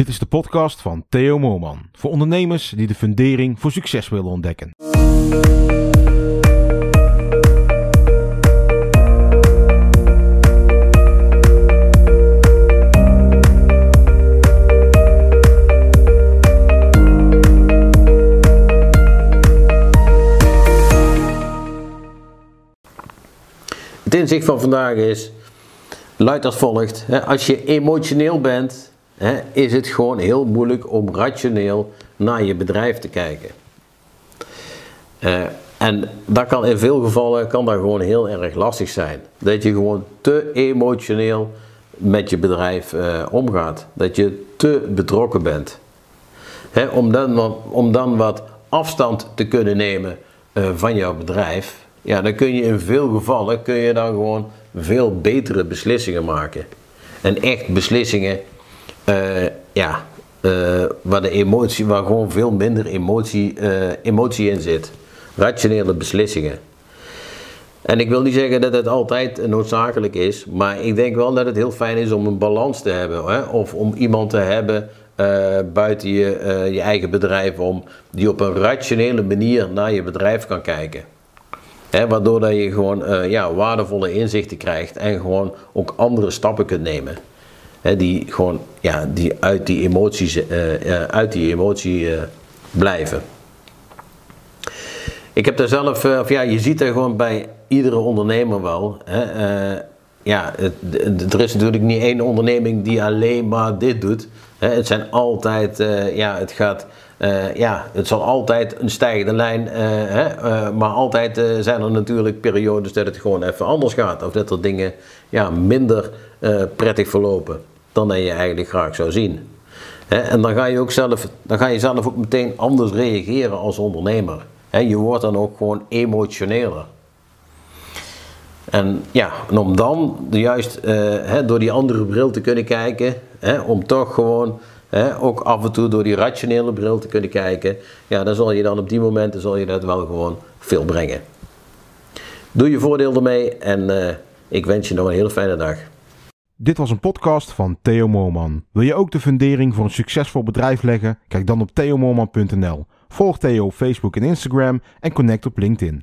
Dit is de podcast van Theo Moorman. Voor ondernemers die de fundering voor succes willen ontdekken. Het inzicht van vandaag is, luidt als volgt. Als je emotioneel bent, hè, is het gewoon heel moeilijk om rationeel naar je bedrijf te kijken. Eh, en dat kan in veel gevallen kan dat gewoon heel erg lastig zijn. Dat je gewoon te emotioneel met je bedrijf eh, omgaat. Dat je te betrokken bent. Om, dan, om dan wat afstand te kunnen nemen eh, van jouw bedrijf, ja, dan kun je in veel gevallen kun je dan gewoon veel betere beslissingen maken. En echt beslissingen, eh, ja, eh, waar de emotie, waar gewoon veel minder emotie, eh, emotie in zit. Rationele beslissingen. En ik wil niet zeggen dat het altijd noodzakelijk is, maar ik denk wel dat het heel fijn is om een balans te hebben. Hè? Of om iemand te hebben buiten je, je eigen bedrijf om, die op een rationele manier naar je bedrijf kan kijken. Hè, waardoor dat je gewoon ja, waardevolle inzichten krijgt en gewoon ook andere stappen kunt nemen. Hè, die gewoon ja, die uit die emoties, eh, uit die emotie eh, blijven. Ik heb daar zelf, of ja, je ziet er gewoon bij iedere ondernemer wel. Hè, ja, het, er is natuurlijk niet één onderneming die alleen maar dit doet. Hè, het zijn altijd, ja, het gaat, eh, ja, het zal altijd een stijgende lijn, eh, hè, eh, maar altijd zijn er natuurlijk periodes dat het gewoon even anders gaat. Of dat er dingen ja, minder prettig verlopen dan dat je eigenlijk graag zou zien. Hè, en dan ga je ook zelf, dan ga je zelf ook meteen anders reageren als ondernemer. Hè, je wordt dan ook gewoon emotioneler. En ja, en om dan juist door die andere bril te kunnen kijken, om toch gewoon ook af en toe door die rationele bril te kunnen kijken, ja, dan zal je dan op die momenten zal je dat wel gewoon veel brengen. Doe je voordeel ermee en eh, ik wens je nog een hele fijne dag. Dit was een podcast van Theo Moorman. Wil je ook de fundering voor een succesvol bedrijf leggen? Kijk dan op theomoorman.nl. Volg Theo op Facebook en Instagram en connect op LinkedIn.